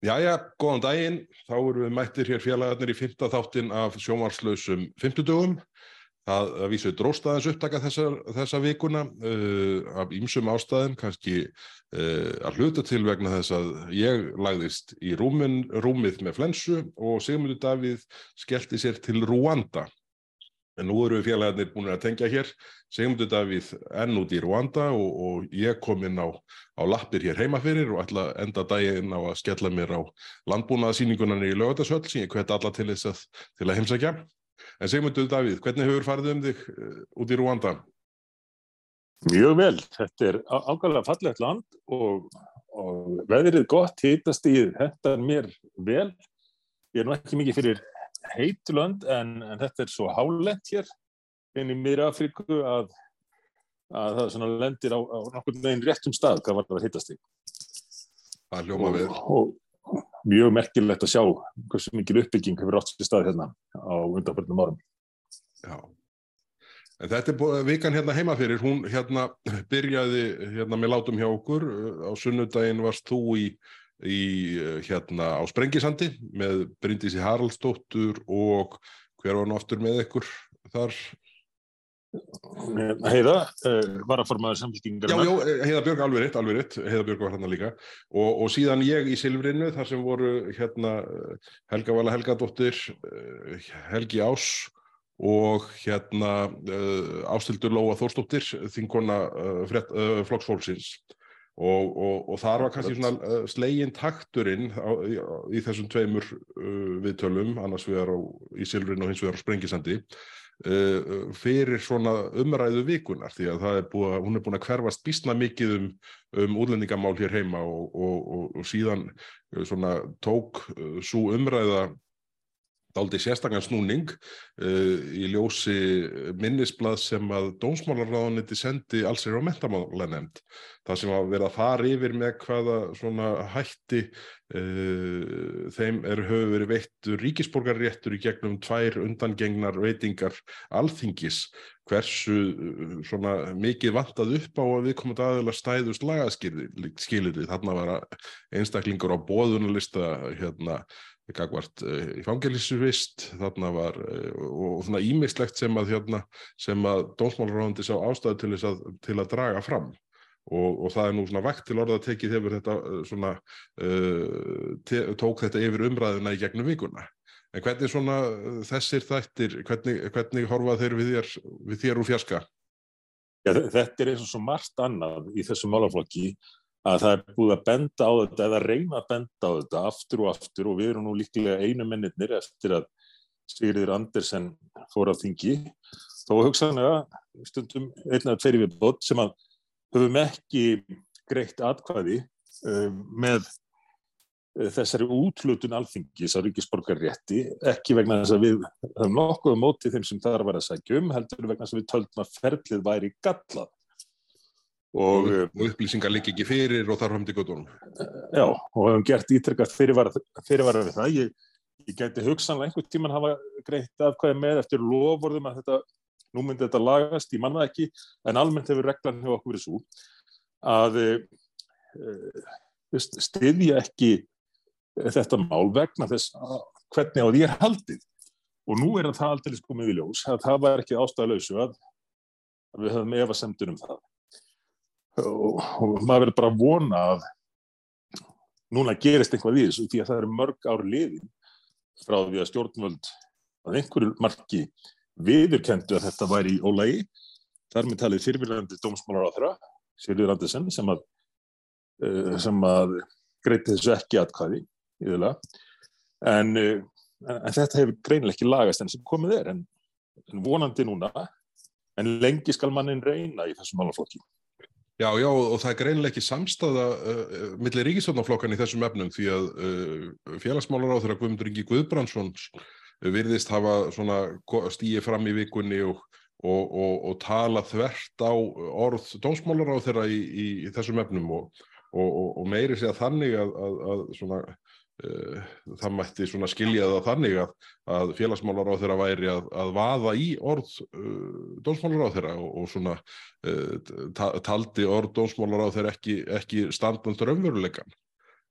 Jæja, góðan daginn. Þá erum við mættir hér félagarnir í fymta þáttin af sjónvarslausum fymtudögum. Það vísu dróstaðins upptaka þessa, þessa vikuna uh, af ýmsum ástæðum, kannski uh, að hluta til vegna þess að ég lagðist í rúmin, rúmið með flensu og Sigmundur Davíð skellti sér til Rúanda. En nú eru við félagarnir búin að tengja hér, Sigmundur Davíð enn út í Rwanda og, og ég kom inn á, á lappir hér heima fyrir og ætla enda daginn á að skella mér á landbúnaðasýningunan í lögatarsöll sem ég hveti alla til þess að, til að heimsækja. En Sigmundur Davíð, hvernig hefur farið um þig uh, út í Rwanda? Mjög vel, þetta er ákvæmlega fallegt land og, og veðrið gott, hýtast í þetta mér vel. Ég er nú ekki mikið fyrir heitlönd en, en þetta er svo hálent hér inn í miðri Afríku að, að það lendir á, á nokkur neginn réttum stað hvað var það að hittast í. Það hljóma við. Og, og mjög merkilegt að sjá hversu mikil uppbygging hefur átt sér stað hérna á undanförnum árum. Já. En þetta er vikan hérna heima fyrir, hún hérna byrjaði hérna með látum hjá okkur, á sunnudaginn varst þú í í, eh, hérna, á Sprengisandi með Bryndísi Haraldsdóttur og hver var hann aftur með ykkur þar? Heiða, uh, var að formaður samfélkingar. Já, já, eh, Heiða Björg alveg rétt, alveg rétt, Heiða Björg var hérna líka og, og síðan ég í Silfrinu þar sem voru hérna Helga Vala Helgadóttir, Helgi Ás og hérna uh, Ástildur Lóa Þórstóttir, þinkona uh, flokksfólksins Og, og, og þar var kannski svona uh, slegin takturinn á, í, í þessum tveimur uh, viðtölum, annars við erum í Silfrin og hins vegar á Sprengisandi, uh, fyrir svona umræðu vikunar því að er búið, hún er búin að hverfast bísna mikið um, um útlendingamál hér heima og, og síðan svona tók svo umræða daldi sérstaklega snúning uh, í ljósi minnisblad sem að Dómsmálarráðaniti sendi alls er á mentamálanemnd. Það sem að vera fara yfir með hvaða svona hætti uh, þeim er höfu verið veittur ríkisborgarréttur í gegnum tvær undangengnar veitingar alþingis hversu svona mikið vantað upp á að við komum að aðeila stæðust lagaskilirði. Þarna var einstaklingur á bóðunarlista hérna gagvart uh, í fangelísuvist þarna var uh, og svona ímislegt sem að hérna, sem að dómsmálaráðandi sá ástæðu til þess að til að draga fram. Og, og það er nú svona vekt til orða að tekið hefur þetta svona te, tók þetta yfir umræðuna í gegnum vikuna. En hvernig svona þessir þættir hvernig, hvernig horfað þeir við þér, við þér úr fjaska? Já, þetta er eins og svo margt annað í þessum málaflokki að það er búið að benda á þetta eða reyna að benda á þetta aftur og aftur og við erum nú líklega einu minnir eftir að Sigriður Andersen fór af þingi. Þó hugsanlega stundum einlega tveiri við bótt sem að höfum ekki greitt atkvæði um, með uh, þessari útlutun alþingis á ríkisborgarrétti ekki vegna þess að við höfum nokkuð mótið þeim sem það var að segja um heldur vegna þess að við töldum að ferlið væri gallað og, og upplýsingar líka ekki fyrir og þar hamdi göttunum. Já, og hefum gert ítrykkast fyrirvara við það. Ég, ég geti hugsanlega einhvern tíman hafa greitt afkvæði með eftir lofvorðum að þetta, nú myndi þetta lagast, ég manna ekki, en almennt hefur reglan hefur okkur verið svo að e, stiðja ekki þetta mál vegna þess hvernig á því er haldið. Og nú er það aldrei sko með viljós að það var ekki ástæðalauðsu að, að við höfum efasemtur um það og, og maður verður bara að vona að núna gerist einhvað í þessu því að það eru mörg ári liðin frá því að stjórnvöld að einhverju marki viðurkendu að þetta væri í ólægi þar með talið fyrirvirðandi dómsmálar á þeirra Sérður Andersen sem að sem að greiti þessu ekki atkvæði en, uh, en þetta hefur greinileg ekki lagast enn sem komið er en, en vonandi núna. En lengi skal mannin reyna í þessum málaflokki Já, já, og það er greinlega ekki samstaða uh, millir ríkisvöldnaflokkan í þessum efnum því að uh, félagsmálar á þeirra Guðmundur Ingi Guðbrandsson virðist hafa stíið fram í vikunni og, og, og, og tala þvert á orð dómsmálar á þeirra í, í, í þessum efnum og meiri segja þannig að, að, að svona það mætti svona skilja það þannig að, að félagsmálar á þeirra væri að, að vaða í orð uh, dómsmálar á þeirra og, og svona uh, ta taldi orð dómsmálar á þeirra ekki, ekki standandur umveruleikan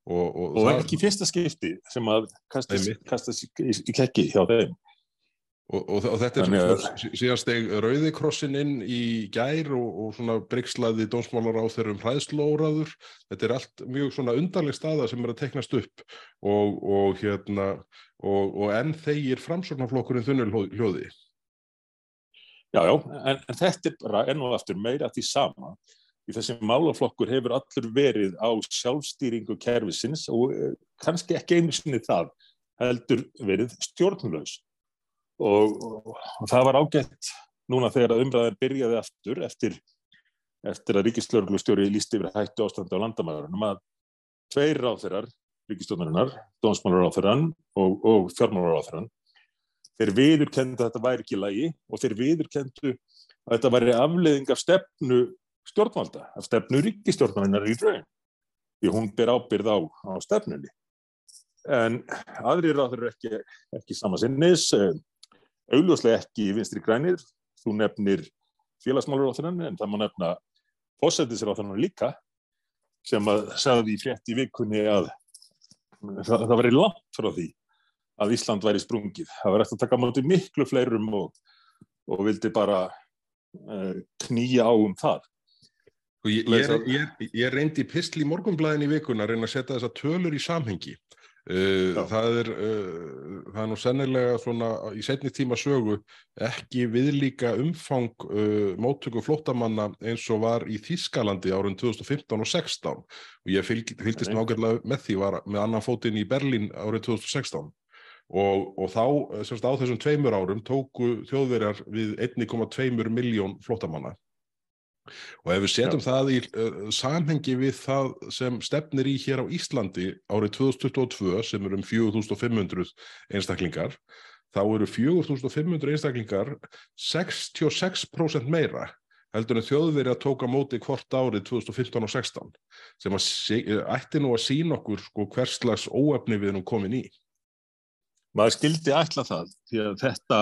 Og, og, og það, ekki fyrsta skipti sem að kastast í, í kekki hjá þeim. Og, og, og þetta er svona, síðan steg Rauðikrossin inn í gær og, og svona brygslaði dómsmálar á þeirrum hræðslóraður. Þetta er allt mjög svona undarleg staða sem er að teknast upp og hérna og enn þeir framsóknarflokkurinn þunnul hljóði. Já, já, en, en þetta er bara enn og aftur meira því sama. Í þessi málaflokkur hefur allur verið á sjálfstýringu kervisins og eh, kannski ekki einu sinni það heldur verið stjórnlaus og, og, það var ágætt núna þegar að umræðin byrjaði aftur eftir, eftir að ríkislörglustjóri lísti yfir hættu ástandi á landamæðurinn að tveir ráþeirar ríkistjónarinnar, dómsmálaráþeirann og, og fjármálaráþeirann þeir viðurkendu að þetta væri ekki lægi og þeir viðurkendu að þetta væri afleðing af stefnu stjórnvalda, af stefnu ríkistjórnarinnar í draun því hún ber ábyrð á, á stefnunni. En aðrir ráþeirar ekki, ekki samansinnis augljóslega ekki vinstri grænir, þú nefnir félagsmálur á þennan en það má nefna fósættisir á þennan líka sem að sagði í frétti vikunni að það, það væri langt frá því að Ísland væri sprungið. Það var eftir að taka mátu miklu fleirum og, og vildi bara uh, knýja á um það. Ég, ég, ég, ég reyndi í pistli í morgunblæðin í vikuna að reyna að setja þessa tölur í samhengi Uh, það, er, uh, það er nú sennilega svona í setni tíma sögu ekki viðlíka umfang uh, móttöku flótamanna eins og var í Þískalandi árun 2015 og 16 og ég fylg, fylgist nákvæmlega með því var með annan fótinn í Berlín árun 2016 og, og þá semst á þessum tveimur árum tóku þjóðverjar við 1,2 miljón flótamanna Og ef við setjum Já. það í uh, samhengi við það sem stefnir í hér á Íslandi árið 2022 sem eru um 4500 einstaklingar, þá eru 4500 einstaklingar 66% meira heldur en þjóðveri að tóka móti hvort árið 2015 og 16 sem að ætti nú að sína okkur sko hverslags óefni við erum komin í. Maður skildi ætla það því að þetta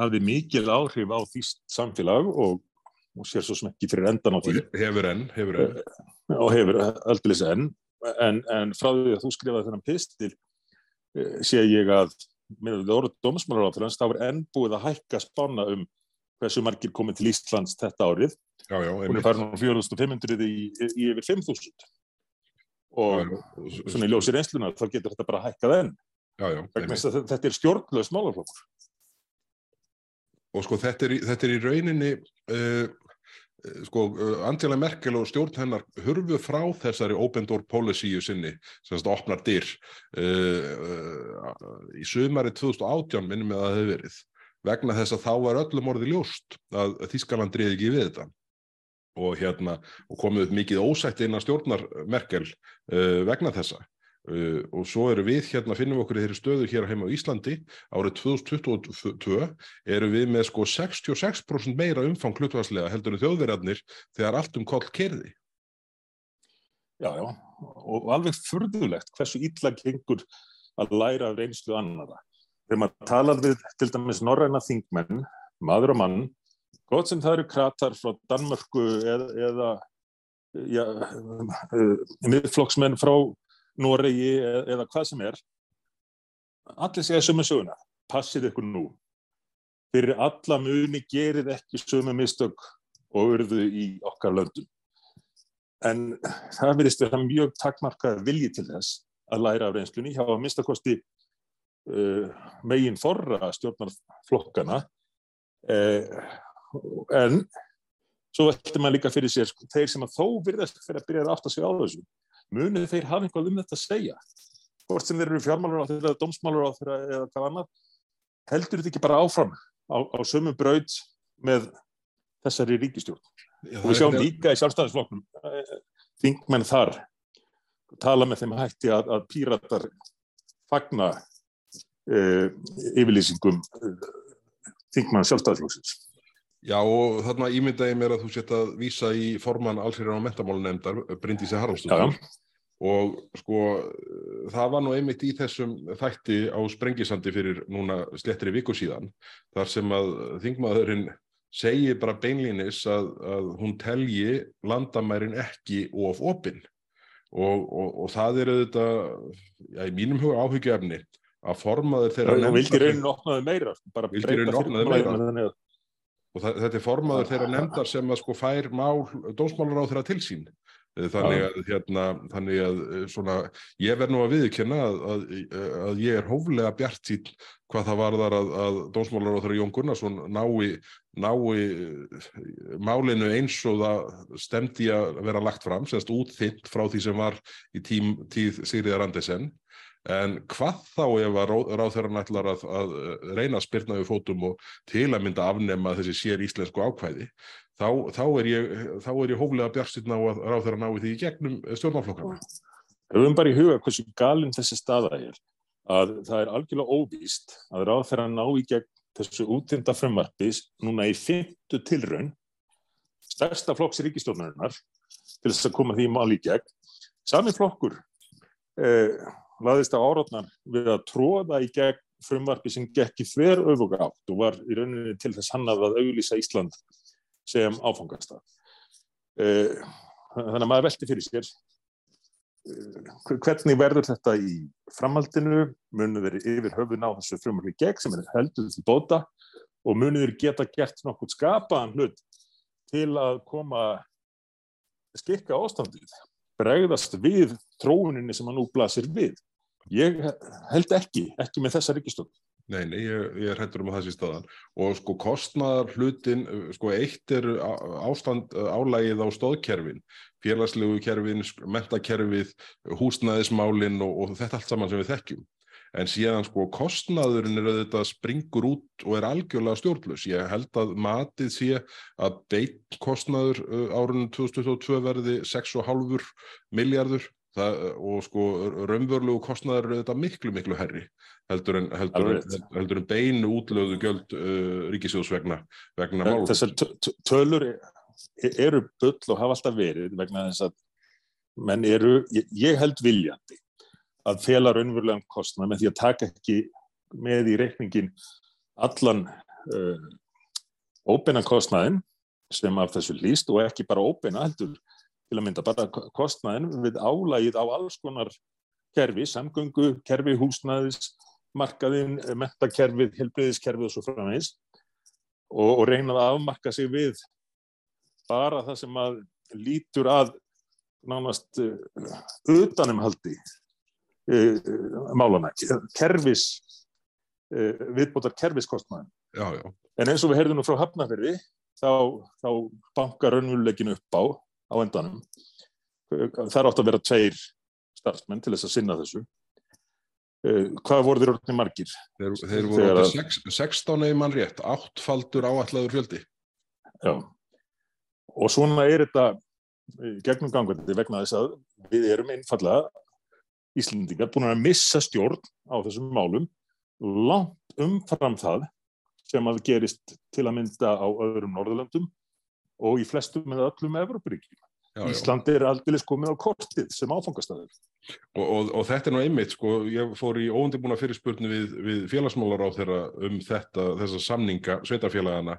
hafði mikil áhrif á því samfélag og og sér svo sem ekki fyrir endan á því. Hefur enn, hefur enn. Eh, og hefur aldrei enn, en, en frá því að þú skrifaði þennan pistil eh, sé ég að með því orðið dómsmálaráðfélagans þá er enn búið að hækka spána um hversu margir komið til Íslands þetta árið. Já, já. Og það fær nú 4500 í, í yfir 5000. Og já, svona í ljósir einslunar þá getur þetta bara hækkað enn. Þetta er stjórnlaus málaflokkur og sko þetta er, þetta er í rauninni uh, sko Angela Merkel og stjórn hennar hurfu frá þessari open door policy-u sinni sem þetta opnar dyr uh, uh, í sömari 2018 minnum við að það hefur verið vegna þess að þá var öllum orði ljóst að Þískaland dreyði ekki við þetta. Og hérna og komið upp mikið ósætt inn að stjórnar Merkel vegna þessa Uh, og svo eru við hérna, finnum okkur í þeirri stöðu hér heima á Íslandi. Árið 2022 eru við með sko 66% meira umfang hlutvarslega heldur en þjóðverðarnir þegar allt um koll kerði Já, já, og alveg fyrðulegt hversu illa gengur að læra reynslu annara þegar maður talar við til dæmis norræna þingmenn, maður og mann gott sem það eru kratar frá Danmörku eða, eða ja, miðflokksmenn frá Noregi eða hvað sem er allir segja sömu söguna. Passið ykkur nú. Fyrir alla muni gerið ekki sömu mistök og urðu í okkar löndum. En það verðist vera mjög takkmarkað vilji til þess að læra af reynslunni. Hjá að mistakosti uh, megin forra stjórnarflokkana uh, en svo veldur maður líka fyrir sér sko, þeir sem að þó virðast fyrir að byrja að átta sig á þessu munið þeir hafa einhvað um þetta að segja? Hvort sem þeir eru fjármálur á þeirra domsmálur á þeirra eða hvað annar heldur þetta ekki bara áfram á, á sömu braud með þessari ríkistjórn Já, og við sjáum líka í sjálfstæðisflokknum eh, þingmenn þar tala með þeim hætti að, að píratar fagna e, yfirlýsingum e, þingmann sjálfstæðisflokksins Já og þarna ímyndaði mér að þú setja að vísa í forman allsýrar á mentamálunemndar Bryndísi Haraldsdóttur. Og sko það var nú einmitt í þessum þætti á Sprengisandi fyrir núna slettri viku síðan þar sem að þingmaðurinn segi bara beinlínis að, að hún telji landamærin ekki of opinn og, og, og það er auðvitað, já, í mínum huga áhyggjöfni að formaður þeirra vildi rauninu opnaði meira bara Vildi rauninni opnaði meira. Og það, þetta er formaður þeirra nefndar sem að sko fær mál dómsmálar á þeirra til sín. Eh, þannig að, hérna, þannig að eh, svona, ég verð nú að viðurkenna að, að, að ég er hóflega bjart sín hvað það varðar að, að dómsmálar á þeirra Jón Gunnarsson nái, nái eh, málinu eins og það stemdi að vera lagt fram, semst útþynt frá því sem var í tím, tíð Sigriðar Andersen En hvað þá ef að ráðherran ætlar að, að reyna að spyrna við fótum og til að mynda afnema þessi sér íslensku ákvæði, þá, þá er ég, þá er ég hóflega bjartstinn á að ráðherran nái því í gegnum stjórnarflokkana. Höfum bara í huga hversu galinn þessi staða er að það er algjörlega óvíst að ráð þeirra ná í gegn þessu útinda frumvarpis núna í fymtu tilraun stærsta flokks ríkistjórnarinnar til þess að koma því mál í gegn. Sami flokkur eh, laðist á árótnar við að tróða í gegn frumvarpi sem gekk í þver öfuga átt og var í rauninni til þess hannað að auglýsa Ísland sem áfangastað. Eh, þannig að maður velti fyrir sér Eh, hvernig verður þetta í framhaldinu, munur þeir yfir höfun á þessu frumvarpi gegn sem er heldur til bóta og munur þeir geta gert nokkuð skapaðan hlut til að koma skikka ástandið, bregðast við tróuninni sem hann nú blasir við. Ég held ekki, ekki með þessa ríkistönd. Nei, nei, ég, ég hættur um að þessi staðan og sko kostnaðar hlutin, sko eitt er ástand álægið á stóðkerfin, félagslegu kerfin, mentakerfið, húsnæðismálin og, og þetta allt saman sem við þekkjum. En síðan sko kostnaðurinn er auðvitað springur út og er algjörlega stjórnlaus. Ég held að matið sé að beitt kostnaður uh, árunum 2022 verði 6,5 miljardur það, og sko raunvörlegu kostnaður eru auðvitað miklu, miklu herri heldur en, heldur, en, heldur en beinu útlöðu gjöld uh, ríkisjóðs vegna, vegna mál. Þessar tö- tö- tölur e- eru bull og hafa alltaf verið vegna þess að menn eru, ég, ég held viljandi að fela raunverulegan kostnað með því að taka ekki með í reikningin allan uh, óbeina kostnaðin sem af þessu líst og ekki bara óbeina heldur til að mynda bara ko- kostnaðin við álægið á alls konar kerfi, samgöngu, kerfi húsnæðis, markaðin, mentakerfið, helbriðiskerfið og svo framvegis og, og reyna að afmarka sig við bara það sem að lítur að nánast uh, utanumhaldi uh, málana, kerfis uh, viðbótar kerfiskostnaðin. Já, já, En eins og við heyrðum nú frá Hafnarferði, þá, þá bankar raunveruleikin upp á, á endanum. Það er átt að vera tveir starfsmenn til þess að sinna þessu. Uh, hvað voru þeir orðinni margir? þeir, þeir voru átti sex, 16 eða mann rétt, áttfaldur áætlaður fjöldi. Já. Og svona er þetta eh, gegnum gangandi vegna þess að við erum einfallega Íslendingar búin að missa stjórn á þessum málum langt umfram það sem að gerist til að mynda á öðrum Norðurlöndum og í flestum með öllum já. Ísland er aldrei komið á kortið sem áfangastæður. Og, og, og þetta er nú einmitt, sko, ég fór í óundibúna fyrirspurnu við, við félagsmálar á þeirra um þetta, þessa samninga sveitafélagana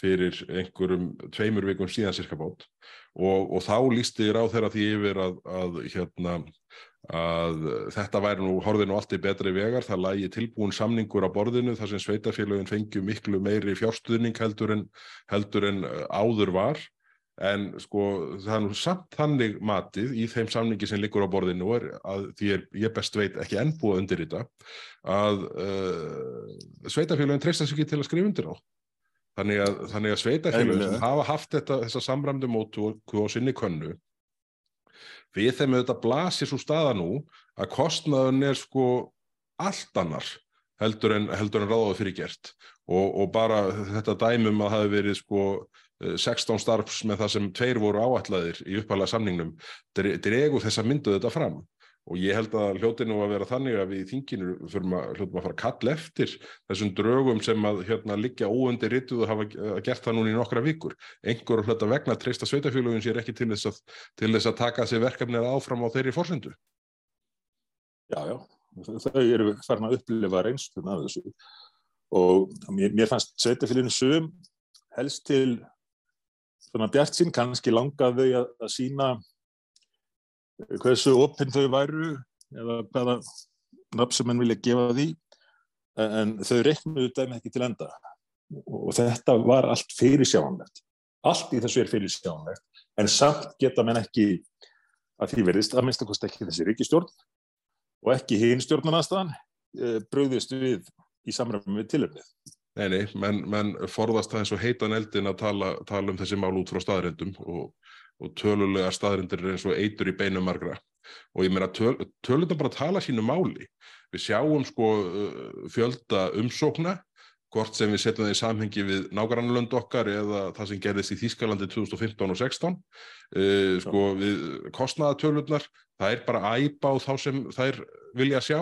fyrir einhverjum tveimur vikum síðan cirka bát og, og þá lísti ráð þeirra því yfir að, að, hérna, að þetta væri nú, horfði nú allt í betri vegar, það lægi tilbúin samningur á borðinu þar sem sveitafélagin fengju miklu meiri fjárstuðning heldur en, heldur en uh, áður var. En sko það er nú samt þannig matið í þeim samningi sem liggur á borðinu er að því er, ég best veit ekki enn búið undir þetta að uh, sveitafélagin treysta sig ekki til að skrifa undir á þannig að, að sveitafélagin hafa haft þetta, þessa samræmdu mótu og sinni könnu við þeim auðvitað blasir svo staða nú að kostnaðun er sko allt annar heldur en, heldur en ráðað fyrir gert. Og, og bara þetta dæmum að hafi verið sko eh, 16 starfs með það sem tveir voru áætlaðir í uppalega samningnum dre- dregur þessa myndu þetta fram og ég held að hljóti nú að vera þannig að við í þinginu þurfum að, hljótum að fara að kalla eftir þessum drögum sem að hérna liggja óundir rituð og hafa eh, gert það núna í nokkra vikur. Einhver hluta vegna treysta sveitafélögin sér ekki til þess að, til þess að taka sér verkefnið áfram á þeirri forsendu. Já, já, þau eru farin að upplifa reynslun af þessu og mér, mér fannst sveitafélaginu sum helst til svona bjart sín kannski langaði að, að sína hversu opinn þau væru eða hvaða nafn sem henn vilja gefa því en þau reiknuðu dæmi ekki til enda og þetta var allt fyrir sjáanlegt allt í þessu er fyrir sjáanlegt en samt geta menn ekki að því verðist að minnst að kosti ekki þessi ríkistjórn og ekki hinn stjórnarnastaðan eh, bröðist við í samræmi við tilöfnið. Nei, nei, menn, menn forðast það eins og heitan eldin að tala, tala um þessi mál út frá staðrindum og, og tölulega staðrindir er eins og eitur í beinum margra. Og ég meina töl, tölundar bara tala sínu máli. Við sjáum sko uh, fjölda umsókna hvort sem við setjum það í samhengi við nágrannlönd okkar eða það sem gerðist í Þýskalandi 2015 og 16 uh, sko við kostnaðatölurnar það er bara æpa á þá sem þær vilja sjá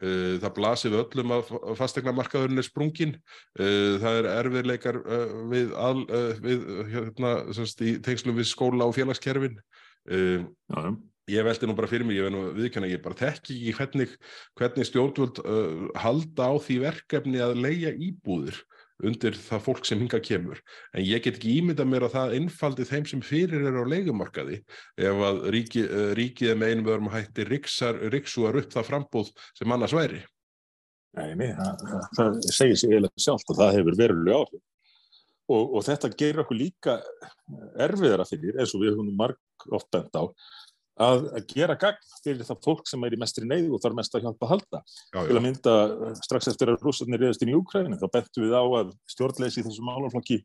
það blasir við öllum að fastegnamarkaðurinn er sprungin uh, það er erfiðleikar uh, við, al, við hérna, semst, í tengslum við skóla og félagskerfin. Já, ég veldi nú bara fyrir mig, ég veit nú viðkjanna ég bara þekki ekki hvernig, hvernig stjórnvöld halda á því verkefni að leia íbúður undir það fólk sem hinga kemur. En ég get ekki ímynda mér að það einfaldi þeim sem fyrir eru á leigumarkaði ef að ríki, uh, ríkið með einum öðrum hætti ríksúar upp það frambúð sem annars væri. Nei, nei, það, það segir sig eiginlega sjálft og það hefur verulega áhrif. Og, og þetta gerir okkur líka erfiðara fyrir eins og við höfum marg oft bent á að, að gera gagn fyrir það fólk sem er í mestri neyð og þarf mest að hjálpa að halda. já, Til að mynda strax eftir að rússarnir reyðast inn í Úkræðinu þá bentum við á að stjórnleysi í þessum málaflokki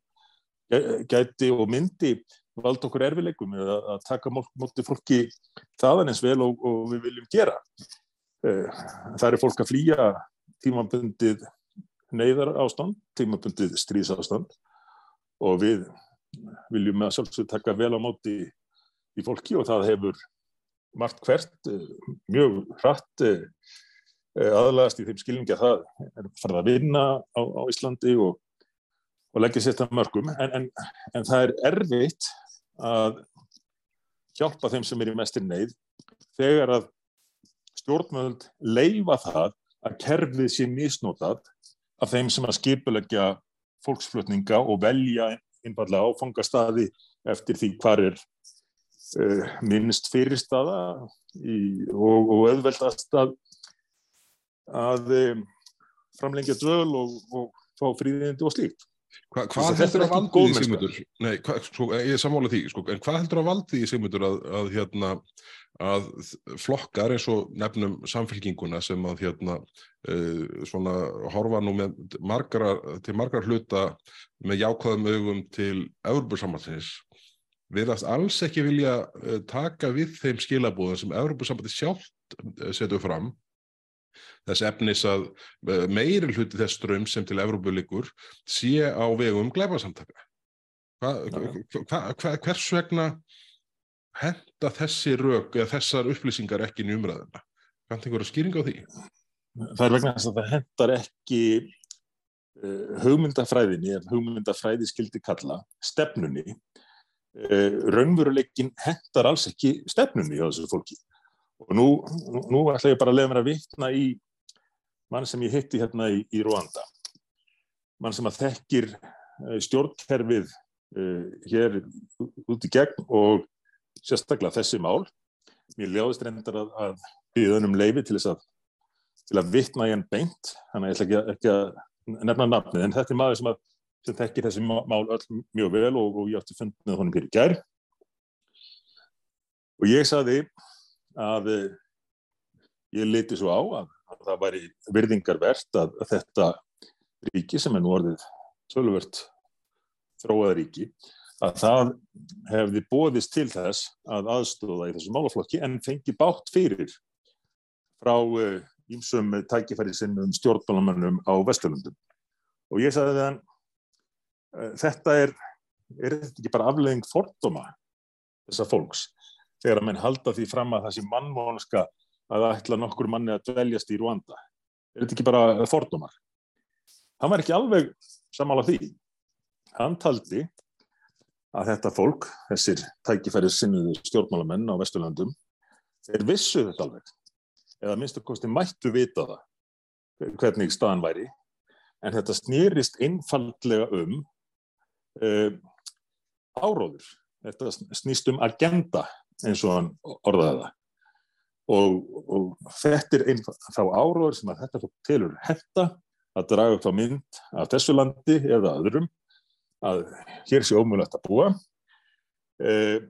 gæti og myndi valda okkur erfileikum eða að taka móti fólki þaðan eins vel og, og við viljum gera. Það er fólk að flýja tímabundið neyðar ástand, tímabundið stríðsástand og við viljum að sjálfsög taka vel á móti í fólki og það hefur margt hvert mjög hratt aðlagast í þeim skilningi að það er farið að vinna á, á Íslandi og, og leggja sér þetta mörgum en, en, en það er erfitt að hjálpa þeim sem er í mestir neyð þegar að stjórnmöld leifa það að kerfið sé misnotað af þeim sem að skipulegja fólksflutninga og velja einfallega áfangastadi eftir því hvar er minnst fyrirstaða í, og, og auðveldast að, að um, framlengja dvöl og, og fá fríðindi og slíkt. Hva, hvað heldur að valdi mennska. Sigmundur? Nei, hva, sko, ég er sammála því, sko, en hvað heldur að valdi því Sigmundur að, að, hérna, að flokkar eins og nefnum samfélkinguna sem að hérna, uh, svona horfa nú margra, til margar hluta með jákvæðum augum til Evropasambandsins viðast alls ekki vilja uh, taka við þeim skilabúðum sem Evropasambandi sjálft uh, setur fram þess efnis að uh, meiri hluti þess strömm sem til Evrópu liggur sé á vegum glæpasamtaka. Hva, hva, hva, hvers vegna henda þessi rök eða þessar upplýsingar ekki í umræðuna? Kannt einhverja skýring á því? Það er vegna þess að það hendar ekki hugmyndafræðinni, hugmyndafræði skildi kalla, stefnunni. Uh, raunveruleikin hendar alls ekki stefnunni á þessu fólki. Og nú, nú, ætla ég bara að lefa mér að vitna í mann sem ég hitti hérna í, í Rwanda. Mann sem að þekkir uh, stjórnkerfið uh, hér út í gegn og sérstaklega þessi mál. Mér ljáðist reyndar að, að byggja um leifi til þess að til að vitna í hann beint, ég ætla ekki, ekki að nefna nafnið, en þetta er maður sem, að, sem þekkir þessi má- mál öll mjög vel og, og ég átti fundið með honum fyrir gær. Og ég saði að eh, ég liti svo á að, að það væri virðingarvert að, að þetta ríki sem er nú orðið tölvört þróað ríki, að það hefði bóðist til þess að aðstóða í þessu málaflokki en fengi bátt fyrir frá ímsum tækifæri sinnum stjórnmálamönnum á Vesturlundum. Og ég hann, uh, þetta er, er þetta ekki bara aflegging fordóma þessa fólks, þegar að menn halda því fram að það sé mannmónska að ætla nokkur manni að dveljast í Rwanda. Er þetta ekki bara fordómar? Hann var ekki alveg samála því. Hann taldi að þetta fólk, þessir tækifæri sinnuðu stjórnmálamenn á Vesturlandum, þeir vissu þetta alveg eða að minnstu kosti mættu vita það hvernig staðan væri en þetta snýrist einfaldlega um áróður þetta snýst um agenda eins og hann orðaði það. Og, og þetta er einn þá áróður sem að þetta fólk telur hetta að draga upp á mynd af þessu landi eða öðrum að hér sé ómulagt að búa eh,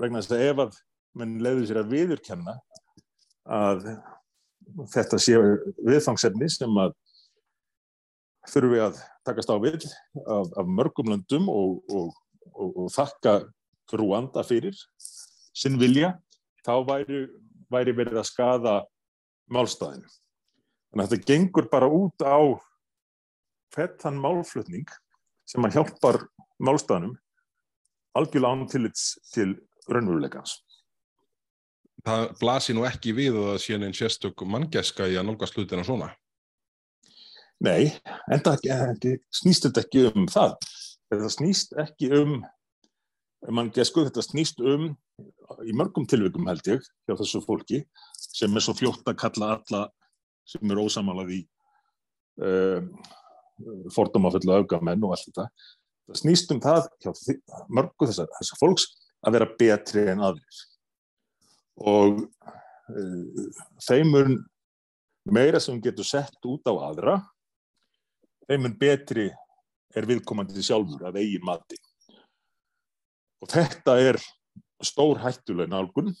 vegna þess að ef að menn leiður sér að viðurkenna að þetta sé viðfangsefni sem að þurfum við að takast á við af, af mörgum löndum og, og, og, og þakka Rúanda fyrir sinn vilja, þá væri, væri verið að skada málstæðinu. Þannig að þetta gengur bara út á fettan málflutning sem að hjálpar málstæðinum algjörlega ánum tillits til raunveruleikans. Það blasir nú ekki við að það sé einn sérstök manngæska í að nálgast hlutina svona. Nei, en það snýst þetta ekki um það. Þetta snýst ekki um, mann gesku, þetta snýst um, í mörgum tilvikum held ég, hjá þessu fólki, sem er svo fljótt að kalla alla sem eru ósamalað í um, fordómaföllu augamenn og allt þetta. Það snýst um það hjá mörgu þessar, þessar fólks að vera betri en aðrir. Og uh, þeimur meira sem getur sett út á aðra þeimur betri er viðkomandi sjálfur að eigin mati. Og þetta er stór hættuleg nálgun,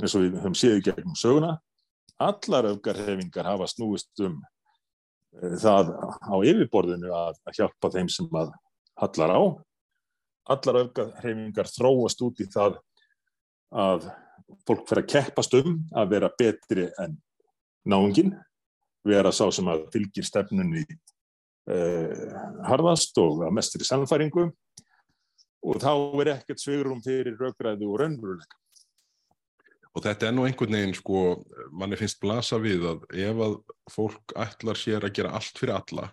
eins og við höfum séð gegnum söguna. Allar aukarhefingar hafa snúist um e, það á yfirborðinu að, hjálpa þeim sem að hallar á. Allar aukarhefingar þróast út í það að fólk fyrir að keppast um að vera betri en náungin, vera sá sem að fylgir stefnunni harðast og að mestur í samfæringu og þá er ekkert svigurum fyrir raugræðu og raunveruleika. Og þetta er nú einhvern veginn sko, manni finnst blasa við að ef að fólk ætlar sér að gera allt fyrir alla,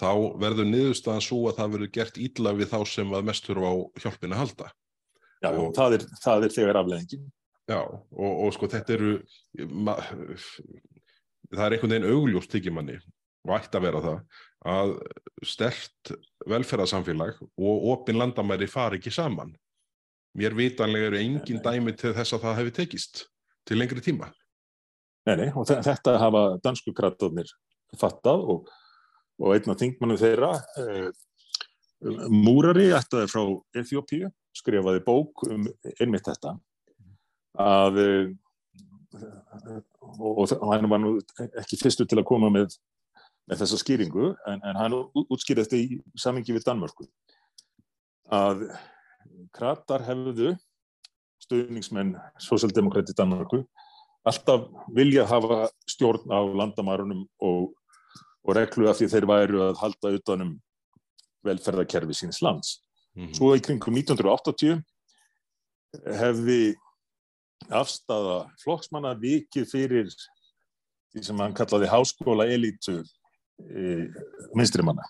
þá verður niðurstaðan svo að það verður gert ídla við þá sem að mestur á hjálpina halda. Já, og, það, er, það er þegar afleggingin. Já, og, og sko þetta eru, ma, það er einhvern veginn augljóst ekki manni og ætti að vera það að stert velferðarsamfélag og opin landamæri fari ekki saman. Mér vitanlega eru engin dæmi til þess að það hefði tekist til lengri tíma. Nei, nei, og þetta hafa dansku kratarnir fattað og, og einn af þingmannum þeirra, eh, Múrari, ættaði frá Eþjópíu, skrifaði bók um einmitt þetta að eh, og, og hann var nú ekki fyrstu til að koma með með þessa skýringu, en, en hann útskýrði þetta í samingi við Danmörku að kratar hefðu stöðningsmenn Sósaldemokrati Danmörku alltaf vilja hafa stjórn á landamarunum og, og reglu af því þeir væru að halda utanum velferðarkerfi síns lands. Mm -hmm. Svo í kringum 1980 hefði afstafa flokksmanna vikið fyrir því sem hann kallaði háskóla elitu minstrimanna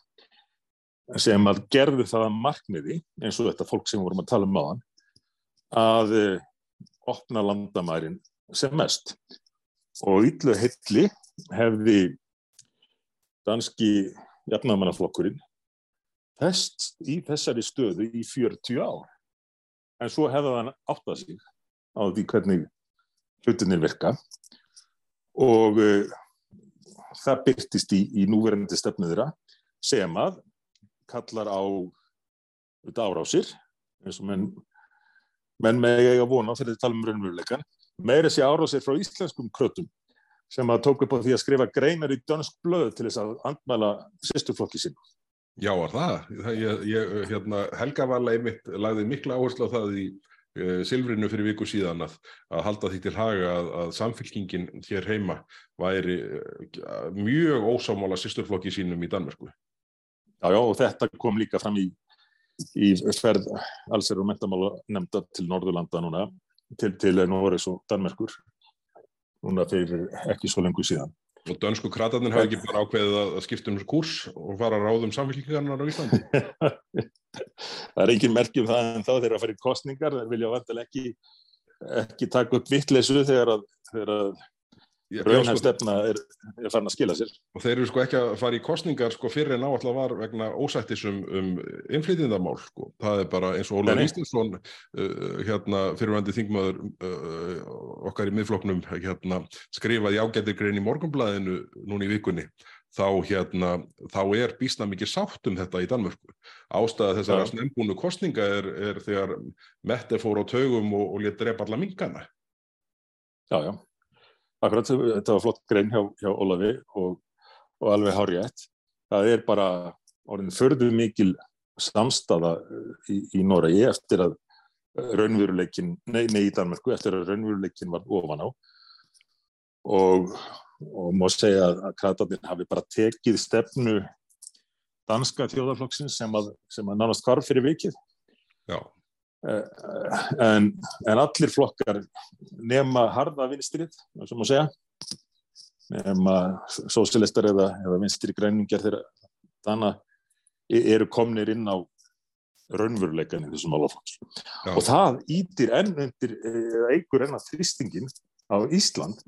sem að gerðu það að markmiði eins og þetta fólk sem vorum að tala um á hann að uh, opna landamærin sem mest. Og yllu heilli hefði danski jafnamannaflokkurinn fest í þessari stöðu í 40 ár. En svo hefði hann áttað sig á því hvernig hlutinir virka. Og uh, það byrtist í, í núverandi stefnuðra sem að kallar á árásir eins og menn, menn með eiga vona þegar þið tala um raunveruleikan meira sé árásir frá íslenskum krötum sem að tók upp á því að skrifa greinar í dönsk blöð til þess að andmæla sýstuflokki sín Já, var það? Ég, ég, hérna, Helga Vala einmitt lagði mikla áherslu á það í Silfrinu fyrir viku síðan að, að halda því til haga að, að samfélkingin hér heima væri eh, mjög ósámála sýsturflokki sínum í Danmörku. Já, já, og þetta kom líka fram í, í sverð allsir og mentamála nefnda til Norðurlanda núna, til, til Norris og Danmörkur, núna fyrir ekki svo lengur síðan. Og dönsku kratarnir hafa ekki bara ákveðið að skipta um kurs og fara að ráðum samfélkingarnar á Íslandi? það er engin merkjum það en þá þegar það fyrir kostningar, þeir vilja vantilega ekki, ekki taka upp vittleysu þegar að, þegar að raunhæf sko, stefna er, er farin að skila sér. Og þeir eru sko ekki að fara í kostningar sko fyrir en áallega var vegna ósættis um, innflytjandamál sko. Það er bara eins og Ólaður Ístinsson uh, hérna fyrirvændi þingmaður uh, okkar í miðfloknum hérna skrifaði ágættir grein í morgunblæðinu núni í vikunni. Þá, hérna, þá er bísna mikið sátt um þetta í Danmörku. Ástæða þessara ja. snembúnu kostninga er, er þegar Mette fór á taugum og, og létt drepa alla mingana. Já, já. Akkurat, þetta var flott grein hjá, hjá Ólafi og, og alveg hárétt. Það er bara orðin förðu mikil samstafa í, í Noregi eftir að raunveruleikin, nei, nei í Danmarku, eftir að raunveruleikin var ofan á og, og má segja að kratarnir hafi bara tekið stefnu danska þjóðarflokksins sem að, að nánast hvarf fyrir vikið. Já. Eh, en, en allir flokkar nema harða vinstrið, sem að segja. Nema sósialistar eða, eða vinstri græningar þeirra þannig eru komnir inn á raunveruleikan í þessum álaflokks og það ítir enn undir eigur enn að þrýstingin á Ísland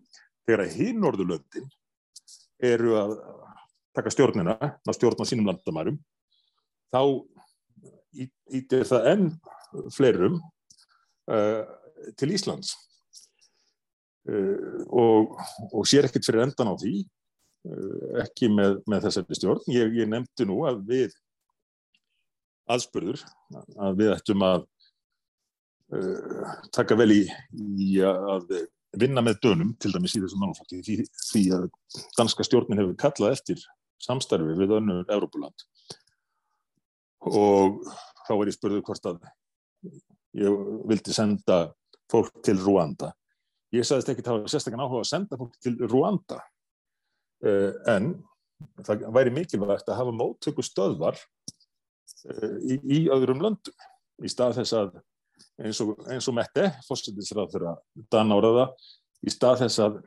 þegar hinn Norðurlöndin eru að taka stjórnina, að stjórna sínum landamærum þá ítir það enn fleirum uh, til Íslands. Uh, og, og sér ekkert fyrir endan á því uh, ekki með, með þessari stjórn. Ég, ég nefndi nú að við aðspurður að við ættum að taka vel í, í að vinna með dönum til dæmis í þessum mannflokki því, því að danska stjórnin hefur kallað eftir samstarfi við önnur Európuland og þá er ég spurður hvort að ég vildi senda fólk til Rwanda. Ég sagðist ekki að hafa sérstaklega áhuga að senda fólk til Rwanda uh, en það væri mikilvægt að hafa móttöku stöðvar uh, í, í öðrum löndum í stað þess að eins og, eins og Mette, fórsættisrað fyrir að Dan áraða, í stað þess að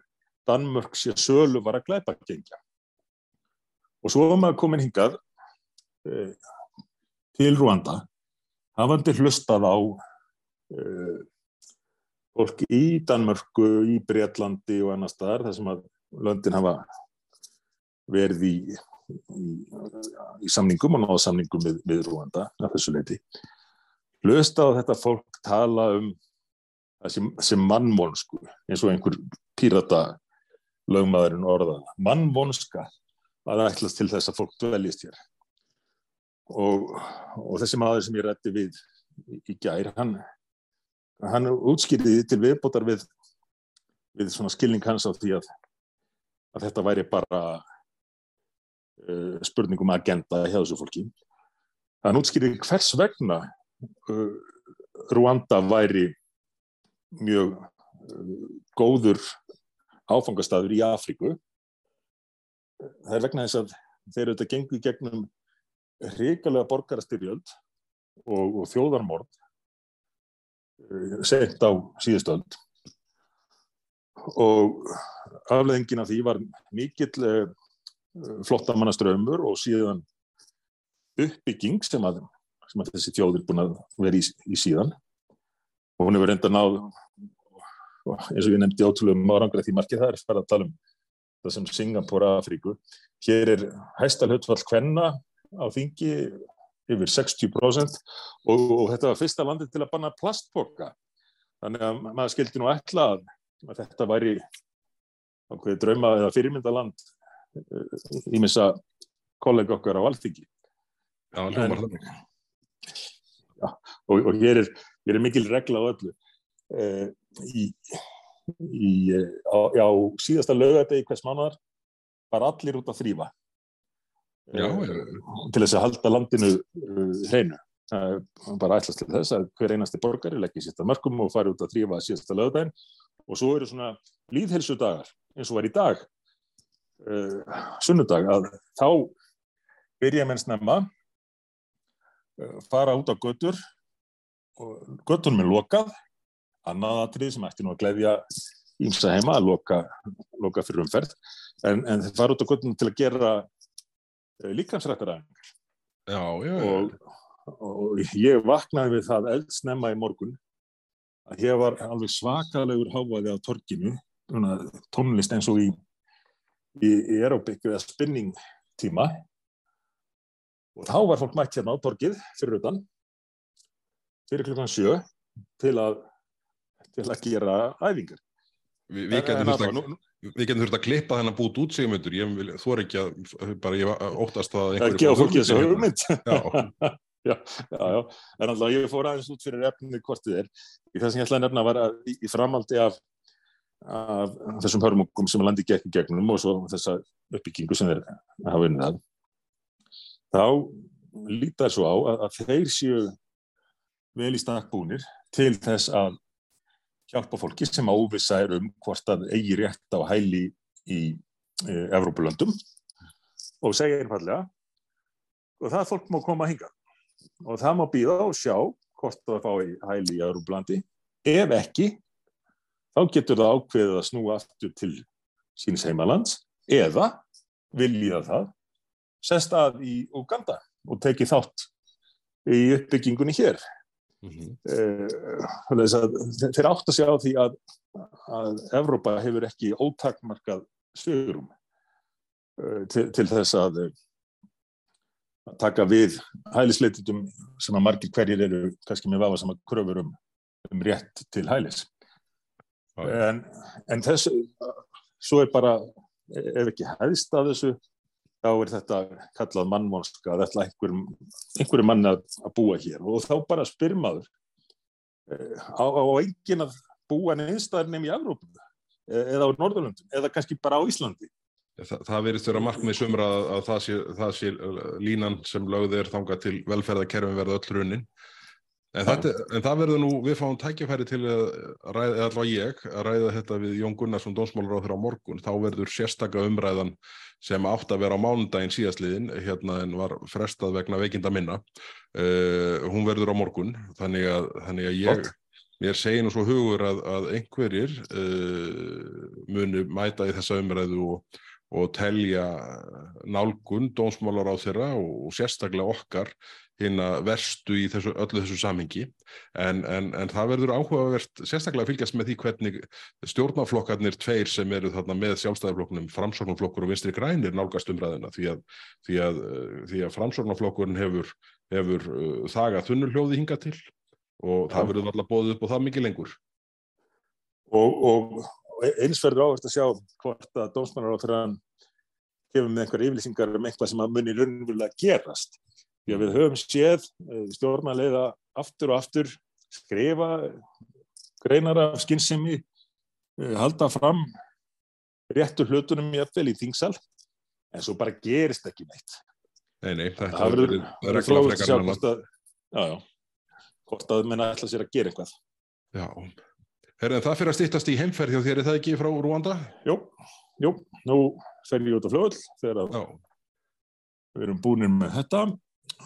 Danmörk sé sölu var að glæpa gengja. Og svo var maður komin hingað uh, til Rwanda hafandi hlustað á uh, fólk í Danmörku, í Breitlandi og annar staðar þar sem að löndin hafa verið í, í, í samningum og náða samningum við, við Rúanda af þessu leiti. Hlusta á þetta fólk tala um sem, sem mannvonsku eins og einhver pírata lögmaðurinn orða. Mannvonska að það ætlast til þess að fólk dveljist hér. Og, og þessi maður sem ég rætti við í gær, hann hann útskýriði til viðbótar við, við svona skilning hans á því að, að þetta væri bara uh, spurningum agenda hjá þessu fólki. Hann útskýriði hvers vegna uh, Rwanda væri mjög uh, góður áfangastadur í Afríku. Það er vegna þess að þeir eru þetta gengur gegnum hrigalega borgarastyrjöld og, og þjóðarmord sent á síðustöld og afleðingin af því var mikill eh, flottamannaströmmur og síðan uppbygging sem að, sem að þessi þjóðir búin að vera í, í síðan. Og hún hefur reynda náð eins og ég nefndi ótrúlega um árangra því margir það er að fara að tala um það sem Singapore Afríku hér er hæstalhutfall hvenna á þingi yfir 60% og, og þetta var fyrsta landi til að banna plastboka þannig að maður skildi nú ætla að, að þetta væri ákveði drauma eða fyrirmyndaland ímissa eh, kollega okkar á alþingi. Já, en, já, og, og hér er, er mikil regla á öllu. Uh, í, í, á, á síðasta lögadegi hvers mánuðar var allir út að þrýfa Já, til þess að halda landinu uh, hreinu. Bara ætlast til þess að hver einasti borgari leggir sérsta mörgum og fari út að þrýfa síðasta lögdægin og svo eru svona líðhelsudagar eins og var í dag, uh, sunnudag, að þá byrja menn snemma, uh, fara út á götur og göttunum er lokað, annað atrið sem ætti nú að gleyðja ímsa heima að loka, loka fyrir umferð, en, en þeir fara út á göttunum til að gera Eh, líkansrættaræðingar og, og ég vaknaði við það eldsnemma í morgun að hér var alveg svakalegur hávaði á torkinu tónlist eins og í, í, í aerobik eða spinning tíma. Og þá var fólk mætt hérna á torgið fyrir utan fyrir klukkan sjö til að til að gera æfingar. Vi, við getum að, við getum þurft að klippa þennan bút út sigmundur, ég vil, þú er ekki að bara ég óttast að að gefa fólki þessu hugmynd. Já. já, já, en alltaf ég fór aðeins út fyrir efnið hvort þið er. Í það sem ég ætlaði að nefna var að í, í framaldi af, af þessum hörmungum sem landi gegn gegnum og svo þessa uppbyggingu sem þeir hafa vinnað þá lítar svo á að, að þeir séu vel í stakbúnir til þess að hjálpa fólki sem ávisa er um hvort að eigi rétt á hæli í e, Evrópulöndum. Og segja einfallega og það fólk má koma að hinga og það má býða og sjá hvort það fá í hæli í Evrópulandi. Ef ekki þá getur það ákveðið að snúa aftur til síns heimalands eða vilja það sest að í Uganda og teki þátt í uppbyggingunni hér Mm -hmm. þeir átt að sjá því að, að Evrópa hefur ekki ótakmarkað sögurum eh, til, til þess að, að taka við hælisleititum sem að margir hverjir eru kannski með vafa sem að kröfur um, um rétt til hælis en, en þessu svo er bara ef ekki hæðist að þessu þá er þetta kallað mannmónska að ætla einhverjum, einhverjum manni að, að búa hér. Og þá bara spyrmaður eh, á, á engin að búa neinstæðar nefn í Evrópu? Eh, eða á Norðurlöndum? Eða kannski bara á Íslandi. Þa, það verist vera markmið sumra að, að það, sé, það sé línan sem lögð er þanga til velferðarkerfin verða öll runin En, þetta, en það verður nú, við fáum tækjafæri til að ræða, eða allavega ég, að ræða þetta við Jón Gunnarsson, dónsmálur á morgun. Þá verður sérstaka umræðan sem átt að vera á mánundaginn síðastliðin, hérna en var frestað vegna veikinda minna. Uh, hún verður á morgun, þannig að, þannig að ég, mér segi nú svo hugur að, að einhverjir uh, muni mæta í þessa umræðu og, og telja nálgun dónsmálar á þeirra og, og sérstaklega okkar hérna verstu í þessu, öllu þessu samhengi. En, en, en það verður áhugavert sérstaklega að fylgjast með því hvernig stjórnaflokkarnir tveir sem eru þarna með sjálfstæðarflokknum, framsóknarflokkur og vinstri grænir nálgast umræðina því að, því að, því að framsóknarflokkurinn hefur, hefur uh, þagað þunnuljóði hinga til og það verður alltaf bóðið upp og það mikið lengur. Og, og eins verður áherslu að sjá hvort að dómsmannar á þeirra hefur með einhverja yfirlýsingar um eitthvað sem að muni raunverulega gerast Að við höfum séð eh, stjórnarleiða aftur og aftur skrifa greinar af skinnsemi, eh, halda fram réttur hlutunum eftir í þingsal, en svo bara gerist ekki neitt. Nei, nei, þetta er að sjá hvort að, já, já, hvort að menna ætla sér að gera eitthvað. Já, Herri, það fyrir að stýttast í heimferð hjá þér, er það ekki frá Rúanda? Jú, jú, nú fer ég út á fljóðl þegar við erum búinir með þetta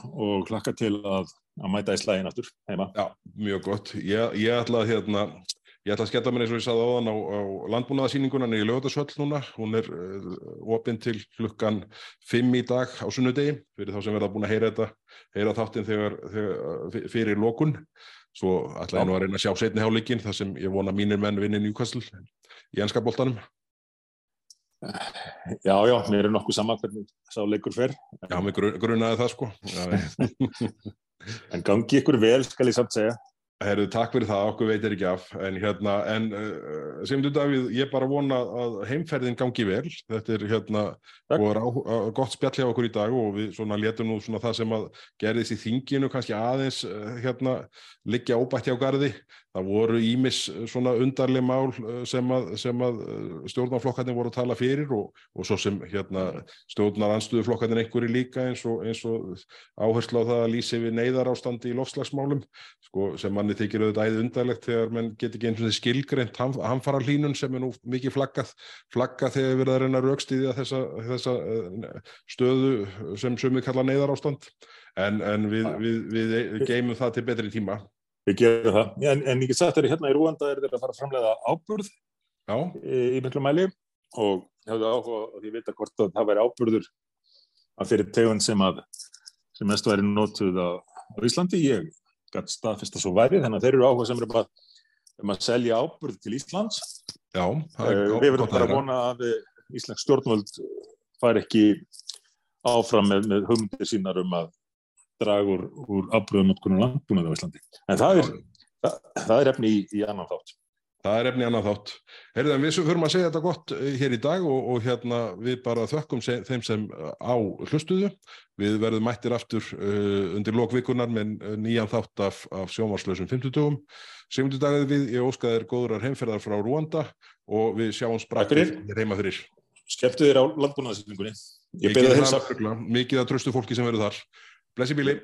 og hlakka til að, að mæta í slægin aftur heima. Já, mjög gott. Ég, ég ætla að hérna, ég ætla að skella mér eins og ég saði áðan á, á landbúnaðarsýningunan í Lögðarsvöll núna. Hún er uh, opinn til klukkan 5 í dag á sunnudegi fyrir þá sem verða búin að heyra þetta, heyra þáttinn þegar, þegar fyrir lókun. Svo ætla ég nú að reyna að sjá setni hálíkin þar sem ég vona mínir menn vinni Newcastle í ennskapoltanum. Já, já, mér er nokkuð saman hvernig sá leikur fer. Já, mér grunnaði það sko. en gangi ykkur vel, skal ég samt segja. Herru, takk fyrir það, okkur veitir ekki af, en hérna, en uh, sem þú Davíð, ég bara vona að heimferðin gangi vel, þetta er hérna, og er á, á, gott spjall hjá okkur í dag og við svona letum nú svona það sem að gerðist í þinginu kannski aðeins uh, hérna liggja óbætti á gardi, það voru ímis svona undarleg mál sem að, sem að stjórnarflokkarnir voru að tala fyrir og, og svo sem hérna stjórnar anstuðuflokkarnir einhverju líka eins og, eins og áherslu á það að lýsi við neyðar ástandi í lofslagsmálum, sko, sem manni þykir auðvitað æði undarlegt þegar mann get ekki eins og þessi skilgreint hamfara hlínun sem er nú mikið flaggað, flaggað þegar við erum að reyna raukstiðja þessa, þessa stöðu sem sumið kalla neyðar ástand, en, en við, við, við, við geymum það til betri tíma. Við gerum það, en, en ég get sagt þeirri hérna í Rúanda er þeirra að fara að framlega áburð í, í miklu mæli og hefðu áhuga og ég veit að hvort að það væri áburður að fyrir tegund sem að sem mest væri nótuð á, á Íslandi, ég gæti staðfesta svo væri, þannig að þeir eru áhuga sem eru bara um að selja áburð til Íslands Já, það gott, Við verðum bara að vona að Íslensk stjórnvöld fari ekki áfram með, með hugmyndir sínar um að draga úr, úr afbröðunotkunum landbúnaði á Íslandi. En það er, það, það er efni í, í annan þátt. Það er efni annan þátt. Herðan, við förum að segja þetta gott eh, hér í dag og, og hérna við bara þökkum se, þeim sem á hlustuðu. Við verðum mættir aftur uh, undir lokvikunar með nýjan þátt af, af sjónvarslösum 50 dögum. Segundu dagið við, ég óskaði þér góðurar heimferðar frá Rúanda og við sjáum sprakir heima fyrir. Skemmtu þér á samt. Mikið að tröstu fólki sem verður þar. Blessi bíli.